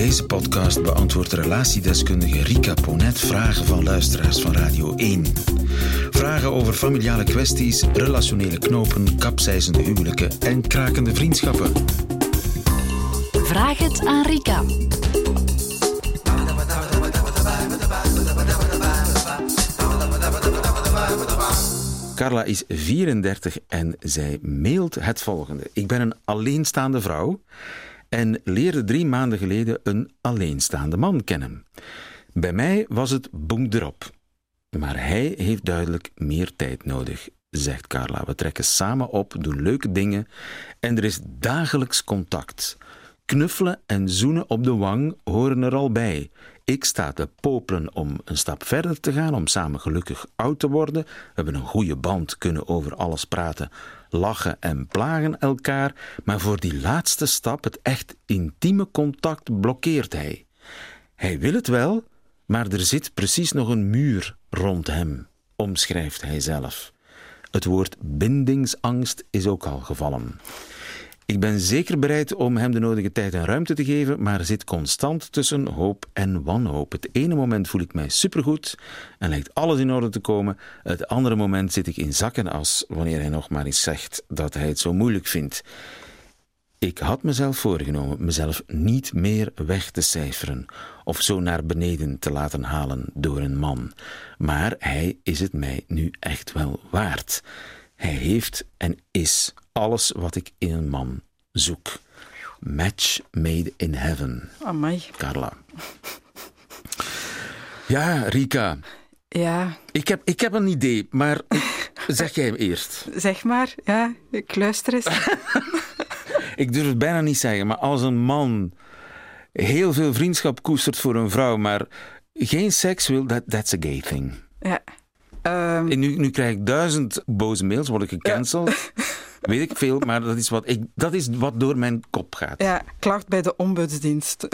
deze podcast beantwoordt relatiedeskundige Rika Ponet vragen van luisteraars van Radio 1. Vragen over familiale kwesties, relationele knopen, kapseizende huwelijken en krakende vriendschappen. Vraag het aan Rika. Carla is 34 en zij mailt het volgende. Ik ben een alleenstaande vrouw en leerde drie maanden geleden een alleenstaande man kennen. Bij mij was het boem erop. Maar hij heeft duidelijk meer tijd nodig, zegt Carla. We trekken samen op, doen leuke dingen en er is dagelijks contact. Knuffelen en zoenen op de wang horen er al bij. Ik sta te popelen om een stap verder te gaan, om samen gelukkig oud te worden. We hebben een goede band, kunnen over alles praten, lachen en plagen elkaar. Maar voor die laatste stap, het echt intieme contact, blokkeert hij. Hij wil het wel, maar er zit precies nog een muur rond hem, omschrijft hij zelf. Het woord bindingsangst is ook al gevallen. Ik ben zeker bereid om hem de nodige tijd en ruimte te geven, maar zit constant tussen hoop en wanhoop. Het ene moment voel ik mij supergoed en lijkt alles in orde te komen. Het andere moment zit ik in zakken als wanneer hij nog maar eens zegt dat hij het zo moeilijk vindt. Ik had mezelf voorgenomen mezelf niet meer weg te cijferen of zo naar beneden te laten halen door een man. Maar hij is het mij nu echt wel waard. Hij heeft en is alles wat ik in een man zoek. Match made in heaven. Amai. Carla. Ja, Rika. Ja. Ik heb, ik heb een idee, maar ik, zeg jij hem eerst. Zeg maar, ja, ik luister eens. ik durf het bijna niet zeggen, maar als een man heel veel vriendschap koestert voor een vrouw, maar geen seks wil, that, that's a gay thing. Ja. Um, nu, nu krijg ik duizend boze mails, word ik gecanceld. Weet ik veel, maar dat is, wat ik, dat is wat door mijn kop gaat. Ja, klacht bij de ombudsdienst.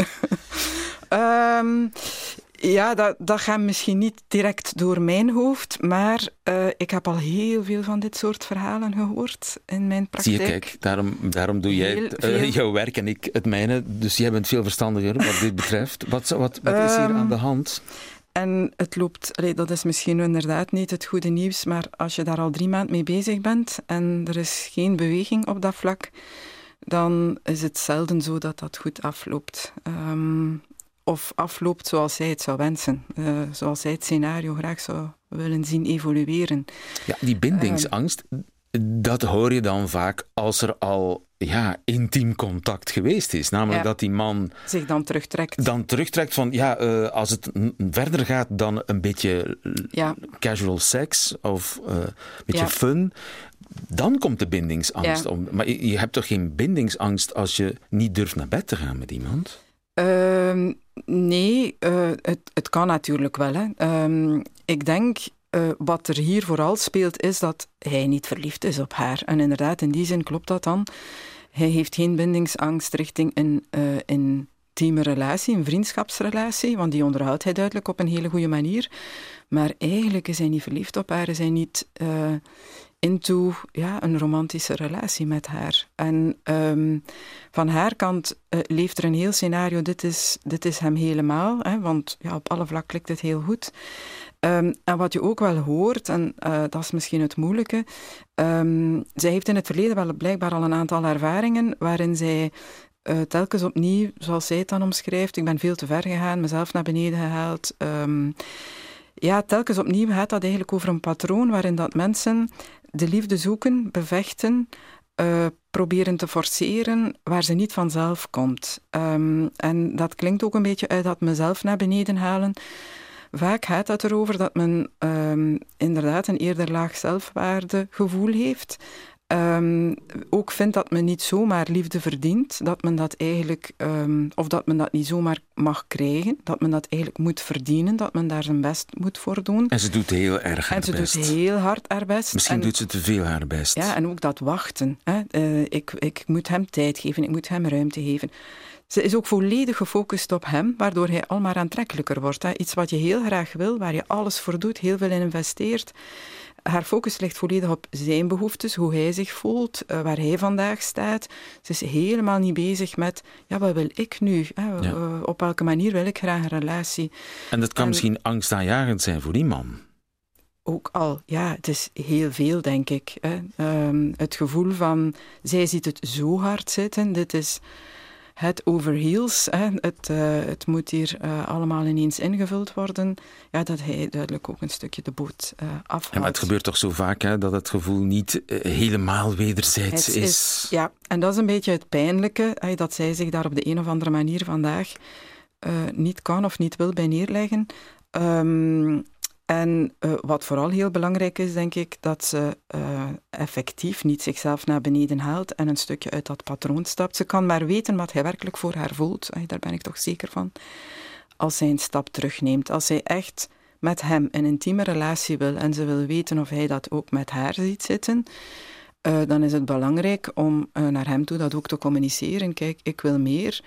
um, ja, dat, dat gaat misschien niet direct door mijn hoofd, maar uh, ik heb al heel veel van dit soort verhalen gehoord in mijn praktijk. Zie je, kijk, daarom, daarom doe jij het, uh, jouw werk en ik het mijne. Dus jij bent veel verstandiger wat dit betreft. Wat, wat, wat is hier um, aan de hand? En het loopt, allee, dat is misschien inderdaad niet het goede nieuws, maar als je daar al drie maanden mee bezig bent en er is geen beweging op dat vlak, dan is het zelden zo dat dat goed afloopt. Um, of afloopt zoals zij het zou wensen, uh, zoals zij het scenario graag zou willen zien evolueren. Ja, die bindingsangst, uh, dat hoor je dan vaak als er al ja, intiem contact geweest is. Namelijk ja. dat die man zich dan terugtrekt. Dan terugtrekt van ja, uh, als het verder gaat dan een beetje ja. casual seks of uh, een beetje ja. fun. Dan komt de bindingsangst om. Maar je, je hebt toch geen bindingsangst als je niet durft naar bed te gaan met iemand? Uh, nee, uh, het, het kan natuurlijk wel. Hè. Uh, ik denk uh, wat er hier vooral speelt, is dat hij niet verliefd is op haar. En inderdaad, in die zin klopt dat dan. Hij heeft geen bindingsangst richting een uh, intieme relatie, een vriendschapsrelatie, want die onderhoudt hij duidelijk op een hele goede manier. Maar eigenlijk is hij niet verliefd op haar, is hij niet uh, into ja, een romantische relatie met haar. En um, van haar kant uh, leeft er een heel scenario, dit is, dit is hem helemaal, hè, want ja, op alle vlakken klikt het heel goed. Um, en wat je ook wel hoort, en uh, dat is misschien het moeilijke, um, zij heeft in het verleden wel blijkbaar al een aantal ervaringen waarin zij uh, telkens opnieuw, zoals zij het dan omschrijft, ik ben veel te ver gegaan, mezelf naar beneden gehaald. Um, ja, telkens opnieuw gaat dat eigenlijk over een patroon waarin dat mensen de liefde zoeken, bevechten, uh, proberen te forceren waar ze niet vanzelf komt. Um, en dat klinkt ook een beetje uit dat mezelf naar beneden halen. Vaak gaat het erover dat men um, inderdaad een eerder laag zelfwaardegevoel heeft. Um, ook vindt dat men niet zomaar liefde verdient, dat men dat eigenlijk, um, of dat men dat niet zomaar mag krijgen, dat men dat eigenlijk moet verdienen, dat men daar zijn best moet voor doen. En ze doet heel erg haar en ze best. doet heel hard haar best. Misschien en, doet ze te veel haar best. Ja, en ook dat wachten. Hè. Uh, ik, ik moet hem tijd geven, ik moet hem ruimte geven. Ze is ook volledig gefocust op hem, waardoor hij al maar aantrekkelijker wordt. Hè. Iets wat je heel graag wil, waar je alles voor doet, heel veel in investeert. Haar focus ligt volledig op zijn behoeftes, hoe hij zich voelt, uh, waar hij vandaag staat. Ze is helemaal niet bezig met, ja, wat wil ik nu? Hè? Ja. op welke manier wil ik graag een relatie? En dat kan misschien angstaanjagend zijn voor die man ook al, ja, het is heel veel, denk ik. Hè. Um, het gevoel van, zij ziet het zo hard zitten, dit is het overheels, hè. Het, uh, het moet hier uh, allemaal ineens ingevuld worden, ja, dat hij duidelijk ook een stukje de boot uh, afhaalt. Ja, maar het gebeurt toch zo vaak hè, dat het gevoel niet helemaal wederzijds is. is. Ja, en dat is een beetje het pijnlijke, hè, dat zij zich daar op de een of andere manier vandaag niet kan of niet wil bij neerleggen. Um, en uh, wat vooral heel belangrijk is, denk ik, dat ze uh, effectief niet zichzelf naar beneden haalt en een stukje uit dat patroon stapt. Ze kan maar weten wat hij werkelijk voor haar voelt. Daar ben ik toch zeker van. Als zij een stap terugneemt, als zij echt met hem een intieme relatie wil en ze wil weten of hij dat ook met haar ziet zitten, uh, dan is het belangrijk om naar hem toe dat ook te communiceren. Kijk, ik wil meer.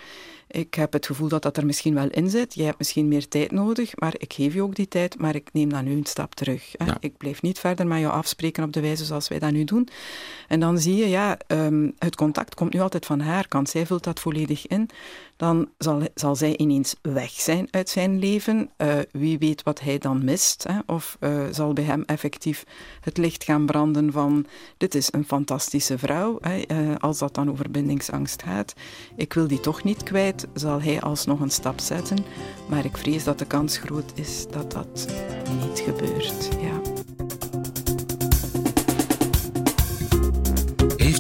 Ik heb het gevoel dat dat er misschien wel in zit. Jij hebt misschien meer tijd nodig, maar ik geef je ook die tijd, maar ik neem dan nu een stap terug. Hè. Ik blijf niet verder met jou afspreken op de wijze zoals wij dat nu doen. En dan zie je, ja, um, het contact komt nu altijd van haar kant. Zij vult dat volledig in. Dan zal, zal zij ineens weg zijn uit zijn leven. Uh, wie weet wat hij dan mist. Hè. Of uh, zal bij hem effectief het licht gaan branden van dit is een fantastische vrouw. Hè. Uh, als dat dan over bindingsangst gaat. Ik wil die toch niet kwijt zal hij alsnog een stap zetten. Maar ik vrees dat de kans groot is dat dat niet gebeurt. Ja.